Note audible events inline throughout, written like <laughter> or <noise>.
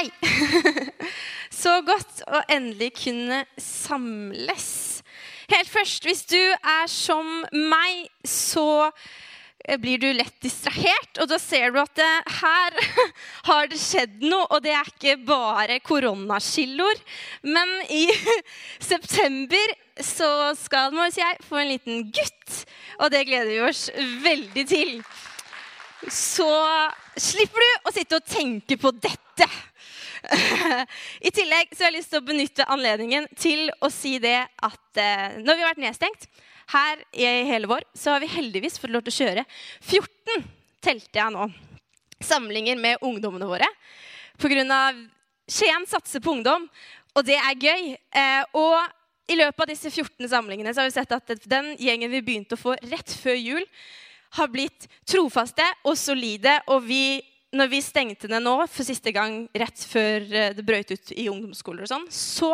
Hei! <laughs> Så godt å endelig kunne samles. Helt først, hvis du er som meg, så blir du lett distrahert. Og da ser du at det, her <laughs> har det skjedd noe, og det er ikke bare koronaskillord. Men i <laughs> september så skal må jeg, få en liten gutt, og det gleder vi oss veldig til. Så slipper du å sitte og tenke på dette. <laughs> I tillegg så har jeg lyst til å benytte anledningen til å si det at eh, når vi har vært nedstengt her i hele vår, så har vi heldigvis fått lov til å kjøre 14, telte jeg nå, samlinger med ungdommene våre. Pga. Skien satser på ungdom, og det er gøy. Eh, og i løpet av disse 14 samlingene så har vi sett at den gjengen vi begynte å få rett før jul, har blitt trofaste og solide, og vi når vi stengte ned nå for siste gang rett før eh, det brøt ut i ungdomsskoler, og sånn, så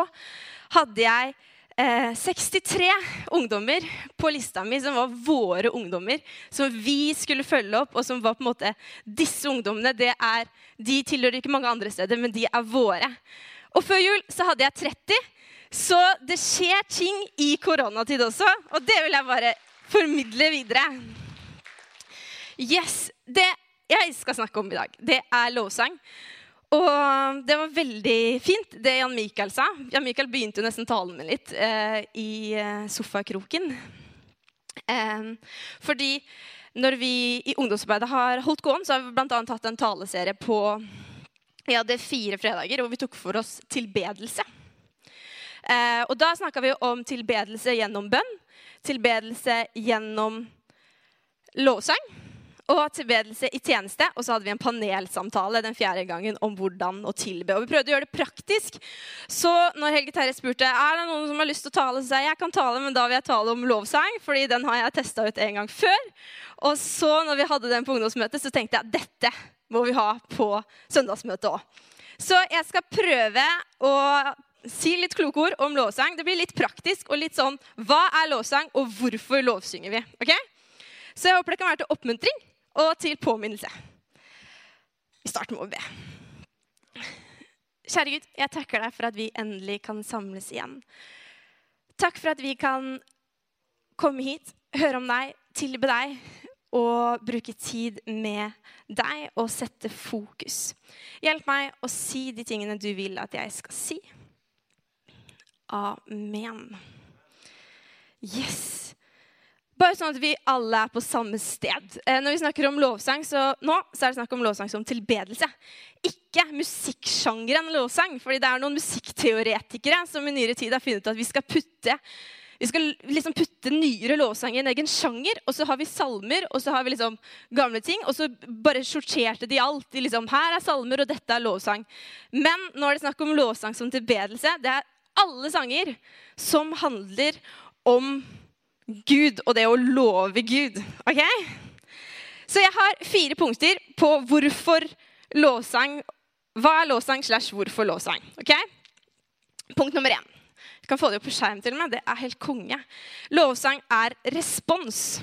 hadde jeg eh, 63 ungdommer på lista mi som var våre ungdommer. Som vi skulle følge opp, og som var på en måte disse ungdommene. det er, De tilhører ikke mange andre steder, men de er våre. Og før jul så hadde jeg 30. Så det skjer ting i koronatid også, og det vil jeg bare formidle videre. Yes, det jeg skal snakke om i dag, det er lovsang. Og det var veldig fint, det Jan Mikael sa. Jan Mikael begynte jo nesten talen min litt eh, i eh, sofakroken. Eh, fordi når vi i ungdomsarbeidet har holdt gående, så har vi bl.a. hatt en taleserie på Vi hadde fire fredager hvor vi tok for oss tilbedelse. Eh, og da snakka vi om tilbedelse gjennom bønn, tilbedelse gjennom lovsang og tilbedelse i tjeneste. Og så hadde vi en panelsamtale den fjerde gangen om hvordan å tilbe. Og vi prøvde å gjøre det praktisk. Så når Helge Terje spurte er det noen som har lyst til å tale, så sa jeg jeg kan tale, men da vil jeg tale om lovsang, fordi den har jeg testa ut en gang før. Og så når vi hadde den på ungdomsmøtet, så tenkte jeg dette må vi ha på søndagsmøtet òg. Så jeg skal prøve å si litt kloke ord om lovsang. Det blir litt praktisk og litt sånn Hva er lovsang, og hvorfor lovsynger vi? Ok? Så jeg håper det kan være til oppmuntring og til påminnelse. Vi starter med å be. Kjære Gud, jeg takker deg for at vi endelig kan samles igjen. Takk for at vi kan komme hit, høre om deg, tilbe deg og bruke tid med deg og sette fokus. Hjelp meg å si de tingene du vil at jeg skal si. Amen. Yes. Bare sånn at vi alle er på samme sted. Eh, når vi snakker om lovsang, så nå så er det snakk om lovsang som tilbedelse. Ikke musikksjangeren lovsang. fordi det er noen musikkteoretikere som i nyere tid har funnet ut at vi skal putte vi skal liksom putte nyere lovsang i en egen sjanger. Og så har vi salmer, og så har vi liksom gamle ting. Og så bare sorterte de alt. De liksom, Her er salmer, og dette er lovsang. Men nå er det snakk om lovsang som tilbedelse. Det er alle sanger som handler om Gud og det å love Gud. ok? Så jeg har fire punkter på hvorfor lovsang Hva er lovsang slash hvorfor lovsang? ok? Punkt nummer én. Du kan få det opp på skjerm til med. Det er helt konge. Lovsang er respons.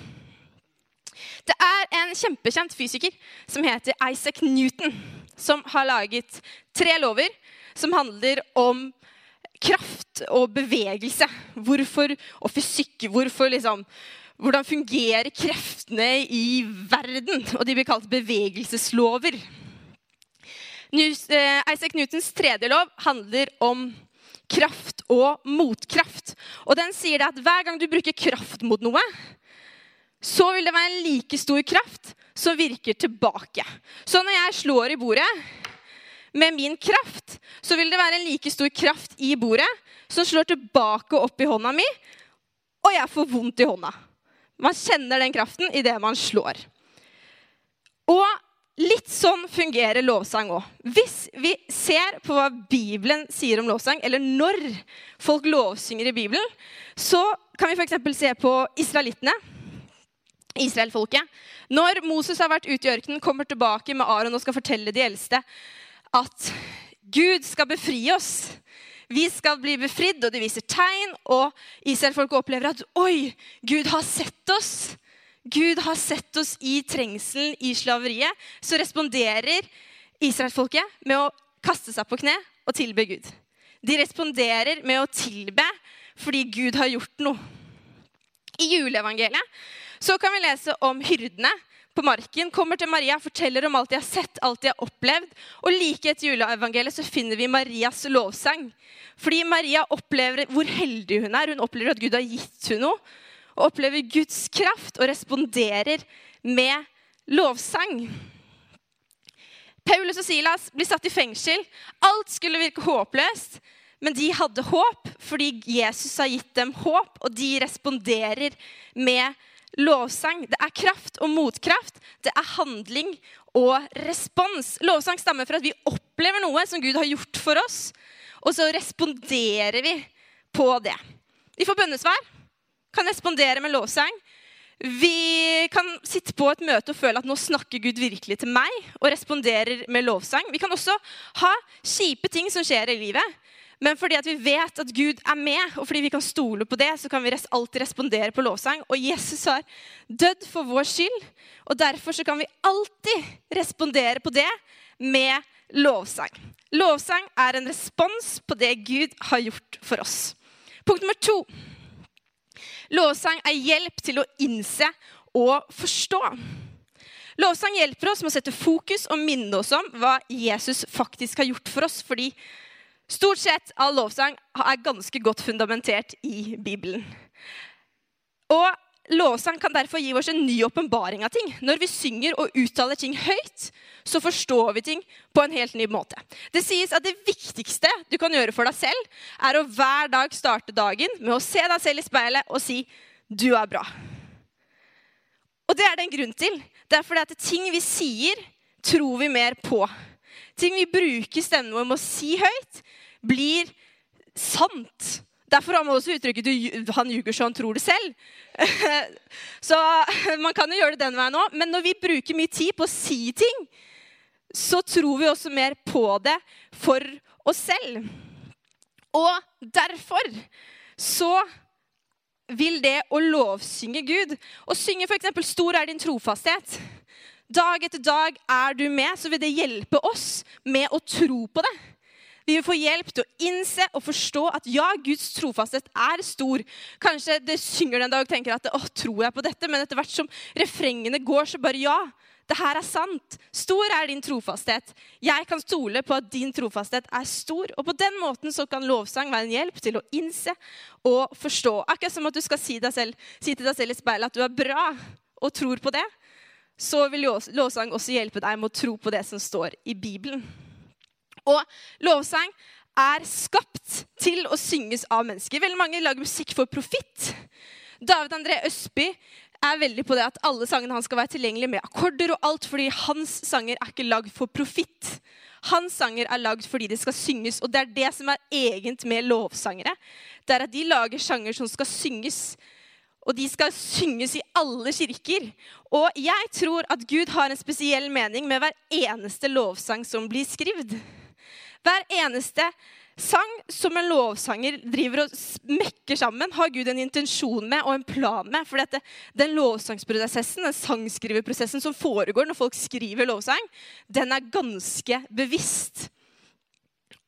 Det er en kjempekjent fysiker som heter Isaac Newton, som har laget tre lover som handler om kraft og bevegelse. Hvorfor, og fysikk. Hvorfor liksom Hvordan fungerer kreftene i verden? Og de blir kalt bevegelseslover. Eh, Isaac Newtons tredje lov handler om kraft og motkraft. Og den sier at hver gang du bruker kraft mot noe, så vil det være en like stor kraft som virker tilbake. Så når jeg slår i bordet med min kraft, så vil det være en like stor kraft i bordet som slår tilbake opp i hånda mi, og jeg får vondt i hånda. Man kjenner den kraften idet man slår. Og litt sånn fungerer lovsang òg. Hvis vi ser på hva Bibelen sier om lovsang, eller når folk lovsynger i Bibelen, så kan vi f.eks. se på israelittene. Israelfolket. Når Moses har vært ute i ørkenen, kommer tilbake med Aron og skal fortelle de eldste at Gud skal befri oss. Vi skal bli befridd, og de viser tegn. Og Israelfolket opplever at oi, Gud har sett oss. Gud har sett oss i trengselen, i slaveriet. Så responderer israelfolket med å kaste seg på kne og tilbe Gud. De responderer med å tilbe fordi Gud har gjort noe. I juleevangeliet så kan vi lese om hyrdene på marken, kommer til Maria, forteller om alt de har sett, alt de har opplevd. Og like etter juleevangeliet så finner vi Marias lovsang. Fordi Maria opplever hvor heldig hun er. Hun opplever at Gud har gitt hun noe. Og opplever Guds kraft og responderer med lovsang. Paulus og Silas blir satt i fengsel. Alt skulle virke håpløst. Men de hadde håp fordi Jesus har gitt dem håp, og de responderer med lovsang. Det er kraft og motkraft. Det er handling og respons. Lovsang stammer fra at vi opplever noe som Gud har gjort for oss, og så responderer vi på det. Vi får bønnesvar, kan respondere med lovsang. Vi kan sitte på et møte og føle at nå snakker Gud virkelig til meg, og responderer med lovsang. Vi kan også ha kjipe ting som skjer i livet. Men fordi vi vet at Gud er med, og fordi vi kan stole på det, så kan vi alltid respondere på lovsang. Og Jesus har dødd for vår skyld, og derfor kan vi alltid respondere på det med lovsang. Lovsang er en respons på det Gud har gjort for oss. Punkt nummer to. Lovsang er hjelp til å innse og forstå. Lovsang hjelper oss med å sette fokus og minne oss om hva Jesus faktisk har gjort for oss. fordi Stort sett all lovsang er ganske godt fundamentert i Bibelen. Og Lovsang kan derfor gi oss en ny åpenbaring av ting. Når vi synger og uttaler ting høyt, så forstår vi ting på en helt ny måte. Det sies at det viktigste du kan gjøre for deg selv, er å hver dag starte dagen med å se deg selv i speilet og si 'du er bra'. Og det er det en grunn til. Det er fordi at ting vi sier, tror vi mer på. Ting vi bruker stemmen vår med å si høyt, blir sant. Derfor har man også uttrykket 'han ljuger så han tror det selv'. <laughs> så <laughs> man kan jo gjøre det den veien òg. Men når vi bruker mye tid på å si ting, så tror vi også mer på det for oss selv. Og derfor så vil det å lovsynge Gud Å synge f.eks. 'Stor er din trofasthet' dag etter dag er du med, så vil det hjelpe oss med å tro på det. Vi vil få hjelp til å innse og forstå at ja, Guds trofasthet er stor. Kanskje det synger den dag og tenker at å, tror jeg på dette? Men etter hvert som refrengene går, så bare ja. Det her er sant. Stor er din trofasthet. Jeg kan stole på at din trofasthet er stor. Og på den måten så kan lovsang være en hjelp til å innse og forstå. Akkurat som at du skal si, selv, si til deg selv i speilet at du er bra, og tror på det så vil lovsang også hjelpe deg med å tro på det som står i Bibelen. Og lovsang er skapt til å synges av mennesker. Veldig mange lager musikk for profitt. David André Østby er veldig på det at alle sangene hans skal være tilgjengelige med akkorder og alt, fordi hans sanger er ikke lagd for profitt. Hans sanger er lagd fordi de skal synges, og det er det som er egent med lovsangere. Det er at de lager sanger som skal synges og de skal synges i alle kirker. Og jeg tror at Gud har en spesiell mening med hver eneste lovsang som blir skrevet. Hver eneste sang som en lovsanger driver og mekker sammen, har Gud en intensjon med og en plan med. For den lovsangsprosessen, den sangskriverprosessen som foregår når folk skriver lovsang, den er ganske bevisst.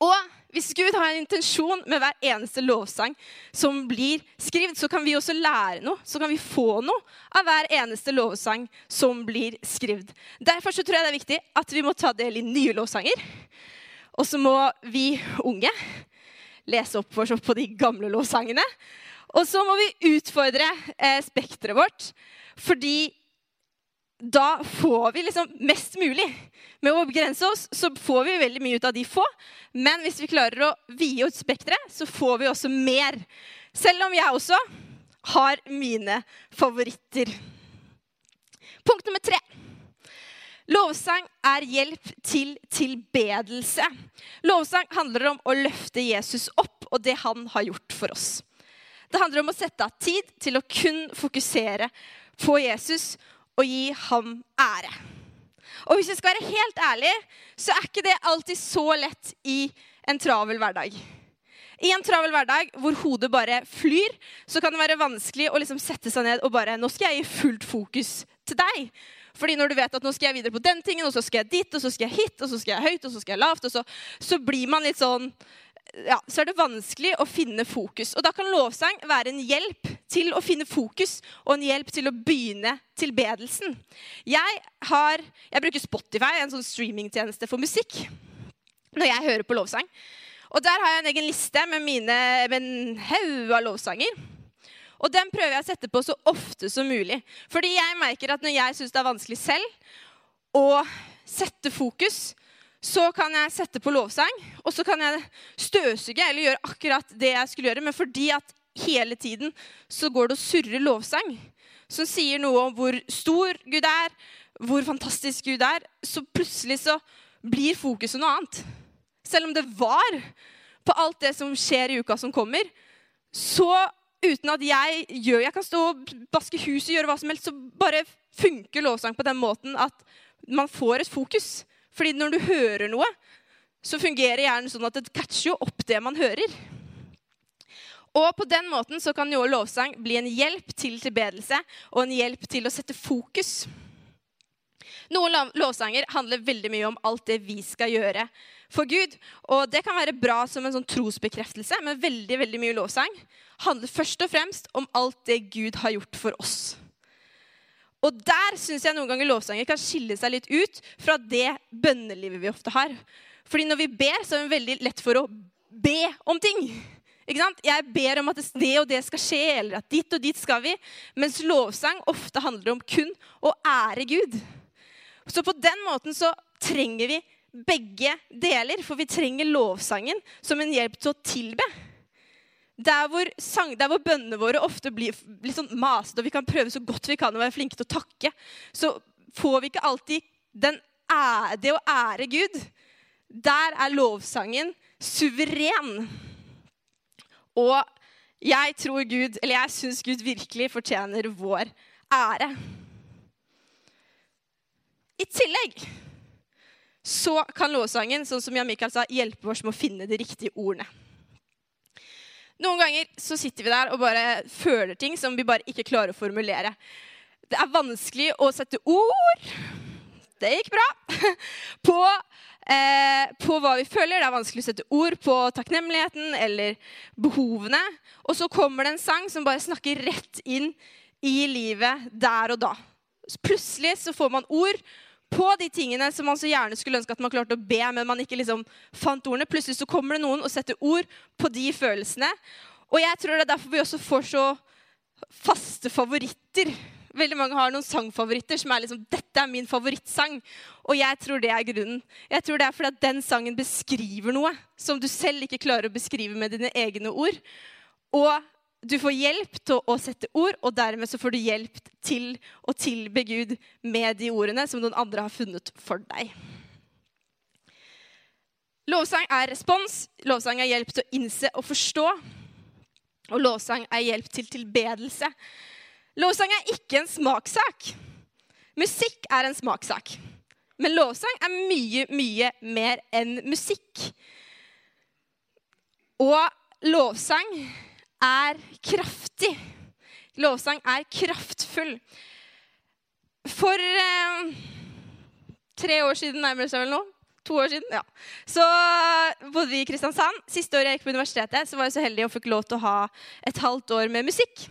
Og hvis Gud har en intensjon med hver eneste lovsang som blir skrevet, så kan vi også lære noe, så kan vi få noe av hver eneste lovsang som blir skrevet. Derfor så tror jeg det er viktig at vi må ta del i nye lovsanger. Og så må vi unge lese opp oss på de gamle lovsangene. Og så må vi utfordre eh, spekteret vårt, fordi da får vi liksom mest mulig. Med å begrense oss så får vi veldig mye ut av de få. Men hvis vi klarer å vie ut spekteret, så får vi også mer. Selv om jeg også har mine favoritter. Punkt nummer tre. Lovsang er hjelp til tilbedelse. Lovsang handler om å løfte Jesus opp og det han har gjort for oss. Det handler om å sette av tid til å kun fokusere på Jesus og gi ham ære. Og hvis jeg skal være helt ærlig, så er ikke det alltid så lett i en travel hverdag. I en travel hverdag hvor hodet bare flyr, så kan det være vanskelig å liksom sette seg ned og bare Nå skal jeg gi fullt fokus til deg. Fordi når du vet at nå skal jeg videre på den tingen, og så skal jeg dit, og så skal jeg hit, og så skal jeg høyt, og så skal jeg lavt, så, så blir man litt sånn ja, så er det vanskelig å finne fokus. Og da kan lovsang være en hjelp til å finne fokus og en hjelp til å begynne tilbedelsen. Jeg, har, jeg bruker Spotify, en sånn streamingtjeneste for musikk, når jeg hører på lovsang. Og der har jeg en egen liste med, mine, med en haug av lovsanger. Og den prøver jeg å sette på så ofte som mulig. Fordi jeg merker at når jeg syns det er vanskelig selv å sette fokus, så kan jeg sette på lovsang, og så kan jeg støvsuge eller gjøre akkurat det jeg skulle gjøre. Men fordi at hele tiden så går det å surre lovsang, som sier noe om hvor stor Gud er, hvor fantastisk Gud er, så plutselig så blir fokuset noe annet. Selv om det var på alt det som skjer i uka som kommer, så uten at jeg gjør Jeg kan stå og baske huset, gjøre hva som helst, så bare funker lovsang på den måten at man får et fokus. Fordi når du hører noe, så fungerer hjernen sånn at det catcher jo opp det man hører. Og på den måten så kan jo lovsang bli en hjelp til tilbedelse og en hjelp til å sette fokus. Noen lovsanger handler veldig mye om alt det vi skal gjøre for Gud. Og det kan være bra som en sånn trosbekreftelse, men veldig, veldig mye lovsang handler først og fremst om alt det Gud har gjort for oss. Og der syns jeg noen ganger lovsanger kan skille seg litt ut fra det bønnelivet vi ofte har. Fordi når vi ber, så er det veldig lett for å be om ting. Ikke sant? Jeg ber om at det og det skal skje, eller at dit og dit skal vi. Mens lovsang ofte handler om kun å ære Gud. Så på den måten så trenger vi begge deler, for vi trenger lovsangen som en hjelp til å tilbe. Der hvor, sang, der hvor bønnene våre ofte blir litt sånn masete, og vi kan prøve så godt vi kan å være flinke til å takke, så får vi ikke alltid den det å ære Gud. Der er lovsangen suveren. Og jeg tror Gud, eller jeg syns Gud virkelig fortjener vår ære. I tillegg så kan lovsangen, sånn som Jan Mikael sa, hjelpe oss med å finne de riktige ordene. Noen ganger så sitter vi der og bare føler ting som vi bare ikke klarer å formulere. Det er vanskelig å sette ord Det gikk bra. <laughs> På, eh, på hva vi føler. Det er vanskelig å sette ord på takknemligheten eller behovene. Og så kommer det en sang som bare snakker rett inn i livet der og da. Plutselig så får man ord på de tingene som man så gjerne skulle ønske at man klarte å be, men man ikke liksom fant ordene. Plutselig så kommer det noen og setter ord på de følelsene. Og jeg tror det er derfor vi også får så faste favoritter. Veldig mange har noen sangfavoritter som er liksom, dette er min favorittsang. Og jeg tror det er grunnen. Jeg tror det er fordi at den sangen beskriver noe som du selv ikke klarer å beskrive med dine egne ord. Og du får hjelp til å sette ord, og dermed så får du hjelp til å tilbe Gud med de ordene som noen andre har funnet for deg. Lovsang er respons, lovsang er hjelp til å innse og forstå. Og lovsang er hjelp til tilbedelse. Lovsang er ikke en smakssak. Musikk er en smakssak. Men lovsang er mye, mye mer enn musikk. Og lovsang er kraftig. Lovsang er kraftfull. For eh, tre år siden, nærmer det seg vel nå, to år siden, ja. så bodde vi i Kristiansand. Siste året jeg gikk på universitetet, så var jeg så heldig og fikk lov til å ha et halvt år med musikk.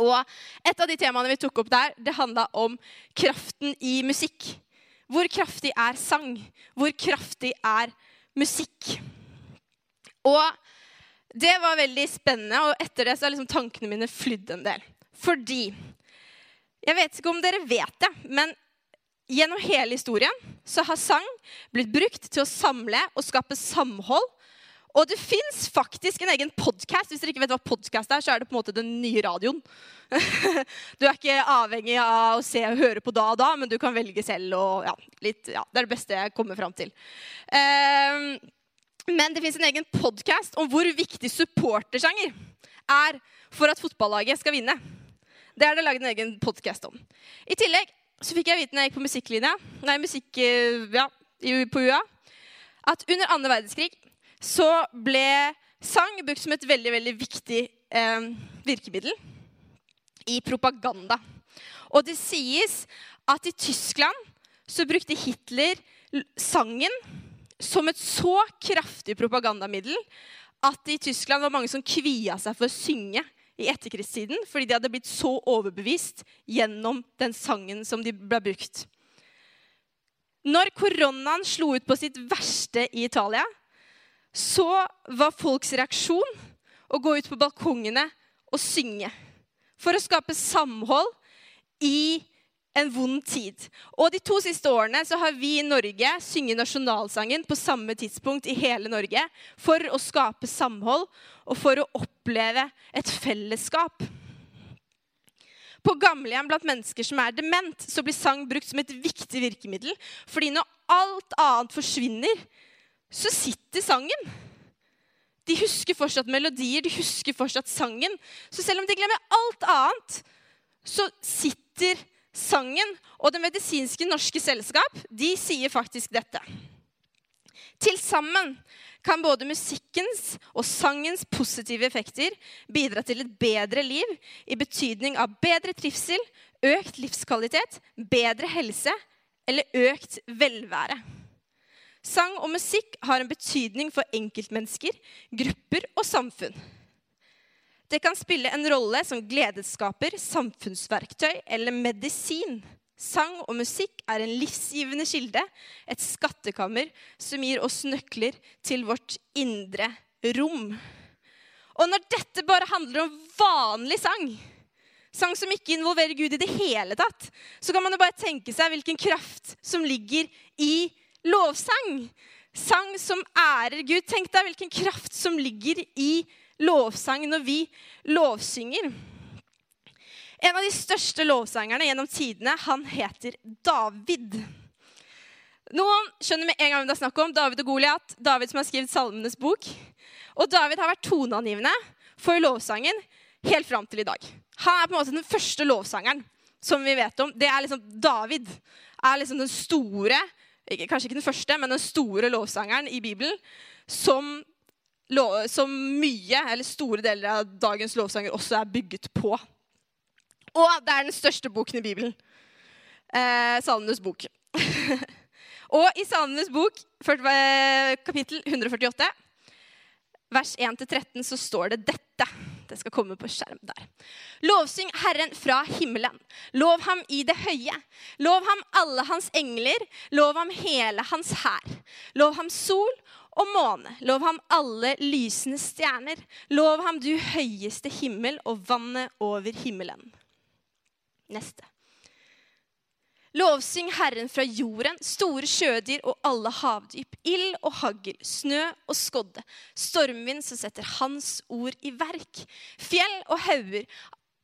Og et av de temaene vi tok opp der, det handla om kraften i musikk. Hvor kraftig er sang? Hvor kraftig er musikk? Og det var veldig spennende, og etter det så har liksom tankene mine flydd en del. Fordi Jeg vet ikke om dere vet det, men gjennom hele historien så har sang blitt brukt til å samle og skape samhold. Og det fins faktisk en egen podkast. Hvis dere ikke vet hva podkast er, så er det på en måte den nye radioen. <laughs> Du er ikke avhengig av å se og høre på da og da, men du kan velge selv. Og, ja, litt, ja, det er det beste jeg kommer fram til. Um, men det fins en egen podkast om hvor viktig supportersanger er for at fotballaget skal vinne. Det er det laget en egen podkast om. I tillegg så fikk jeg vite når jeg gikk på musikklinja, nei, musikk, eh, ja, på UiA, at under andre verdenskrig så ble sang brukt som et veldig veldig viktig eh, virkemiddel i propaganda. Og det sies at i Tyskland så brukte Hitler sangen som et så kraftig propagandamiddel at i Tyskland var mange som kvia seg for å synge i etterkrigstiden fordi de hadde blitt så overbevist gjennom den sangen som de ble brukt. Når koronaen slo ut på sitt verste i Italia, så var folks reaksjon å gå ut på balkongene og synge. For å skape samhold i en vond tid. Og De to siste årene så har vi i Norge synget nasjonalsangen på samme tidspunkt i hele Norge for å skape samhold og for å oppleve et fellesskap. På gamlehjem blant mennesker som er dement, så blir sang brukt som et viktig virkemiddel. Fordi når alt annet forsvinner, så sitter sangen. De husker fortsatt melodier, de husker fortsatt sangen. Så selv om de glemmer alt annet, så sitter sangen. Og Det medisinske norske selskap de sier faktisk dette. Til sammen kan både musikkens og sangens positive effekter bidra til et bedre liv i betydning av bedre trivsel, økt livskvalitet, bedre helse eller økt velvære. Sang og musikk har en betydning for enkeltmennesker, grupper og samfunn. Det kan spille en rolle som gledesskaper, samfunnsverktøy eller medisin. Sang og musikk er en livsgivende kilde, et skattekammer som gir oss nøkler til vårt indre rom. Og når dette bare handler om vanlig sang, sang som ikke involverer Gud i det hele tatt, så kan man jo bare tenke seg hvilken kraft som ligger i lovsang. Sang som ærer Gud. Tenk deg hvilken kraft som ligger i lovsang når vi lovsynger. En av de største lovsangerne gjennom tidene, han heter David. Noen skjønner med en gang hvem det er snakk om. David og Goliat. David som har skrevet Salmenes bok. Og David har vært toneangivende for lovsangen helt fram til i dag. Han er på en måte den første lovsangeren som vi vet om. Det er liksom David er liksom den store Kanskje ikke den første, men den store lovsangeren i Bibelen som, som mye, eller store deler av dagens lovsanger også er bygget på. Og det er den største boken i Bibelen. Eh, Salmenes bok. <laughs> og i Salmenes bok, eh, kapittel 148, vers 1-13, så står det dette. Det skal komme på skjerm der. Lovsyng Herren fra himmelen. Lov ham i det høye. Lov ham alle hans engler. Lov ham hele hans hær. Lov ham sol og måne. Lov ham alle lysende stjerner. Lov ham du høyeste himmel og vannet over himmelen. Neste. Lovsyng Herren fra jorden, store sjødyr og alle havdyp, ild og hagl, snø og skodde, stormvind som setter Hans ord i verk, fjell og hauger,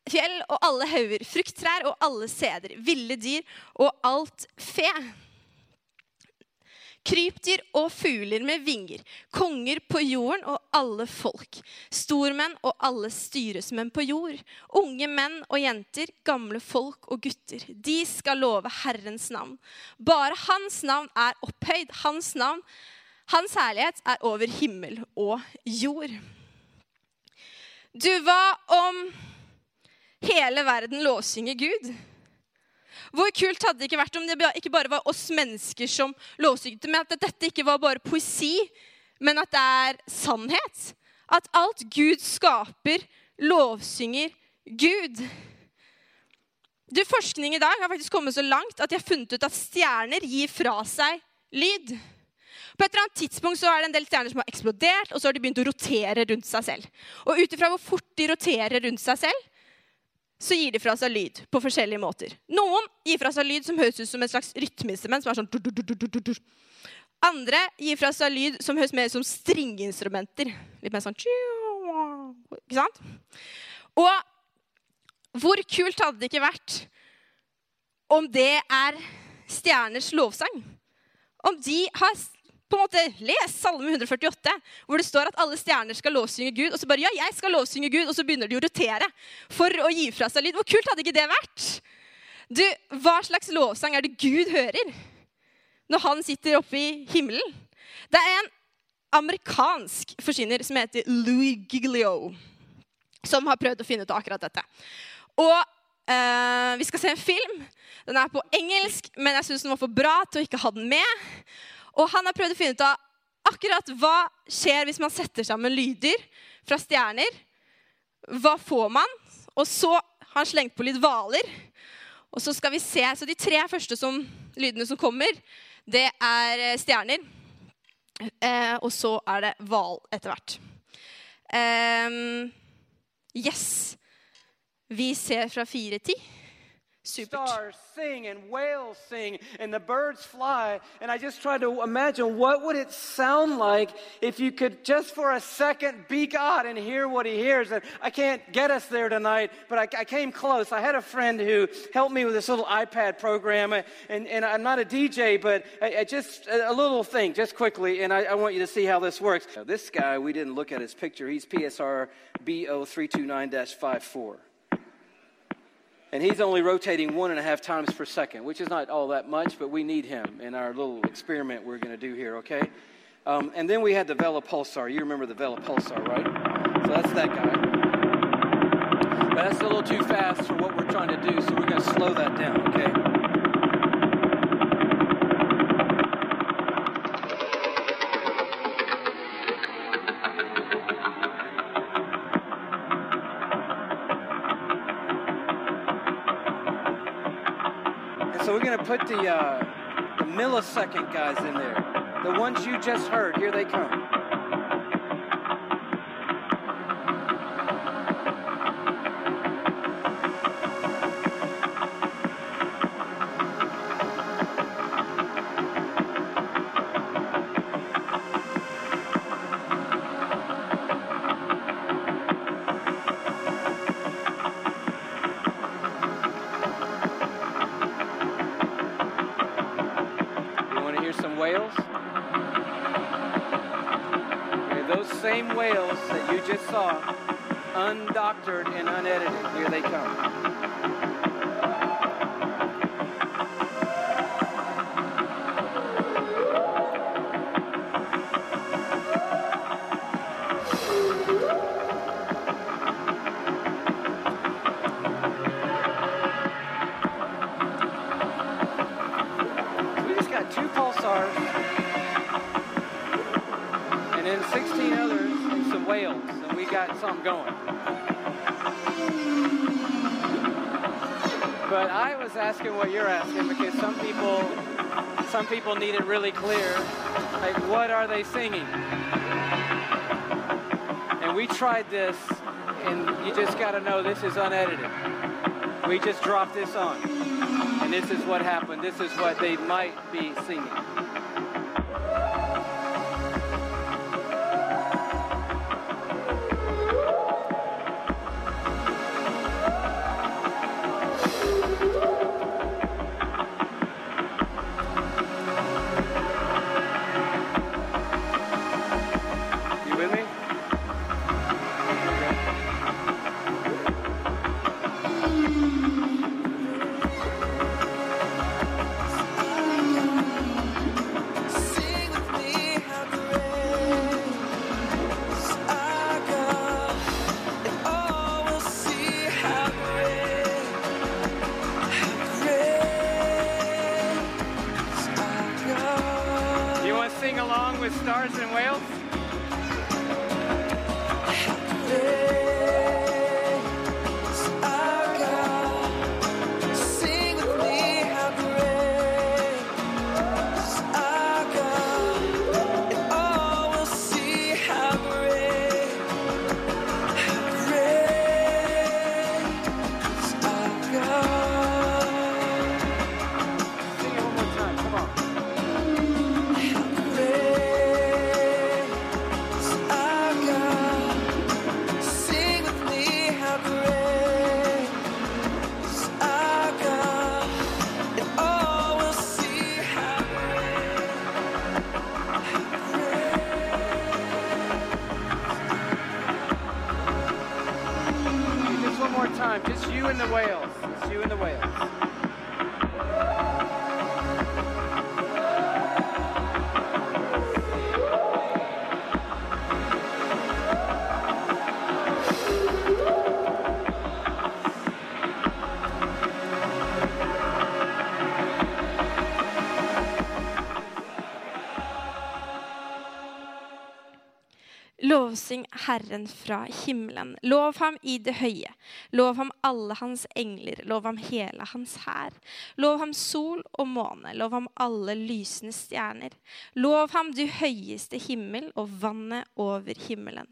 fjell og alle hauger, frukttrær og alle seder, ville dyr og alt fe krypdyr og fugler med vinger, konger på jorden og alle folk, stormenn og alle styresmenn på jord, unge menn og jenter, gamle folk og gutter. De skal love Herrens navn. Bare Hans navn er opphøyd. Hans navn, Hans herlighet er over himmel og jord. Du, hva om hele verden lovsynger Gud? Hvor kult hadde det ikke vært om det ikke bare var oss mennesker som lovsykte, men at dette ikke var bare poesi, men at det er sannhet? At alt Gud skaper, lovsynger Gud. Du, Forskning i dag har faktisk kommet så langt at de har funnet ut at stjerner gir fra seg lyd. På et eller annet tidspunkt så er det en del stjerner som har eksplodert, og så har de begynt å rotere rundt seg selv. Og ut ifra hvor fort de roterer rundt seg selv, så gir de fra seg lyd på forskjellige måter. Noen gir fra seg lyd som høres ut som et slags rytmeinstrument. som er sånn... Andre gir fra seg lyd som høres mer ut som stringinstrumenter. Litt mer sånn Ikke sant? Og hvor kult hadde det ikke vært om det er stjerners lovsang? Om de har på en måte Les Salme 148, hvor det står at alle stjerner skal lovsynge Gud. Og så bare ja, jeg skal lovsynge Gud, og så begynner de å rotere for å gi fra seg lyd. Hvor kult hadde ikke det vært? Du, Hva slags lovsang er det Gud hører når han sitter oppe i himmelen? Det er en amerikansk forsyner som heter Louis Giglio, som har prøvd å finne ut av akkurat dette. Og Uh, vi skal se en film. Den er på engelsk, men jeg syns den var for bra til å ikke ha den med. Og han har prøvd å finne ut av akkurat hva skjer hvis man setter sammen lyder fra stjerner. Hva får man? Og så har han slengt på litt hvaler. Og så skal vi se, så De tre første som, lydene som kommer, det er eh, stjerner. Eh, og så er det hval etter hvert. Eh, yes. Vi ser fra fire til. Stars sing and whales sing and the birds fly. And I just tried to imagine what would it sound like if you could just for a second be God and hear what he hears. And I can't get us there tonight, but I, I came close. I had a friend who helped me with this little iPad program. And, and I'm not a DJ, but I, I just a little thing, just quickly. And I, I, want you to see how this works. Now, this guy, we didn't look at his picture. He's PSR BO329 54. And he's only rotating one and a half times per second, which is not all that much, but we need him in our little experiment we're going to do here, okay? Um, and then we had the Vela Pulsar. You remember the Vela Pulsar, right? So that's that guy. But that's a little too fast for what we're trying to do, so we're going to slow that down, okay? Put the, uh, the millisecond guys in there. The ones you just heard, here they come. same whales that you just saw, undoctored and unedited. Here they come. Was asking what you're asking because some people, some people need it really clear. Like, what are they singing? And we tried this, and you just got to know this is unedited. We just dropped this on, and this is what happened. This is what they might be singing. Lovsyng Herren fra himmelen. Lov ham i det høye. Lov ham alle hans engler. Lov ham hele hans hær. Lov ham sol og måne. Lov ham alle lysende stjerner. Lov ham du høyeste himmel og vannet over himmelen.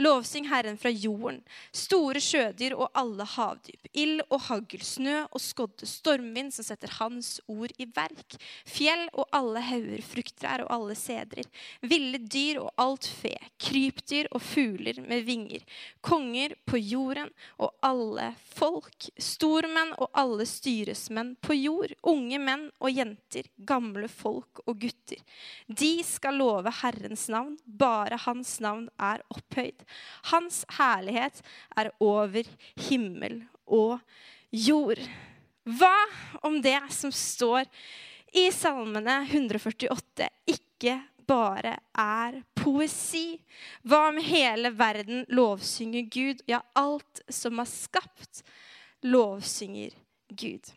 Lovsyng Herren fra jorden, store sjødyr og alle havdyp, ild og hagl, snø og skodde, stormvind som setter Hans ord i verk, fjell og alle hauger, frukttrær og alle sedrer, ville dyr og alt fe, krypdyr og fugler med vinger, konger på jorden og alle folk, stormenn og alle styresmenn på jord, unge menn og jenter, gamle folk og gutter. De skal love Herrens navn, bare Hans navn er opphøyd. Hans herlighet er over himmel og jord. Hva om det som står i Salmene 148, ikke bare er poesi? Hva om hele verden lovsynger Gud? Ja, alt som er skapt, lovsynger Gud.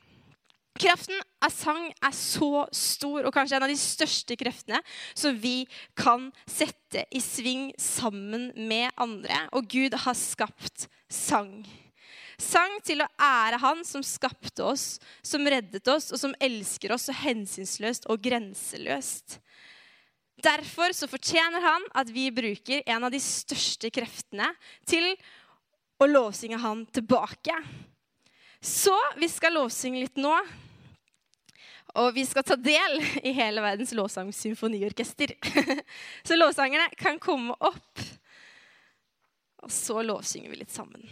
Kraften av sang er så stor, og kanskje en av de største kreftene som vi kan sette i sving sammen med andre. Og Gud har skapt sang. Sang til å ære Han som skapte oss, som reddet oss, og som elsker oss så hensynsløst og grenseløst. Derfor så fortjener han at vi bruker en av de største kreftene til å lovsynge han tilbake. Så vi skal lovsynge litt nå. Og vi skal ta del i hele verdens lovsangsymfoniorkester. <laughs> Så lovsangerne kan komme opp, og så lovsynger vi litt sammen.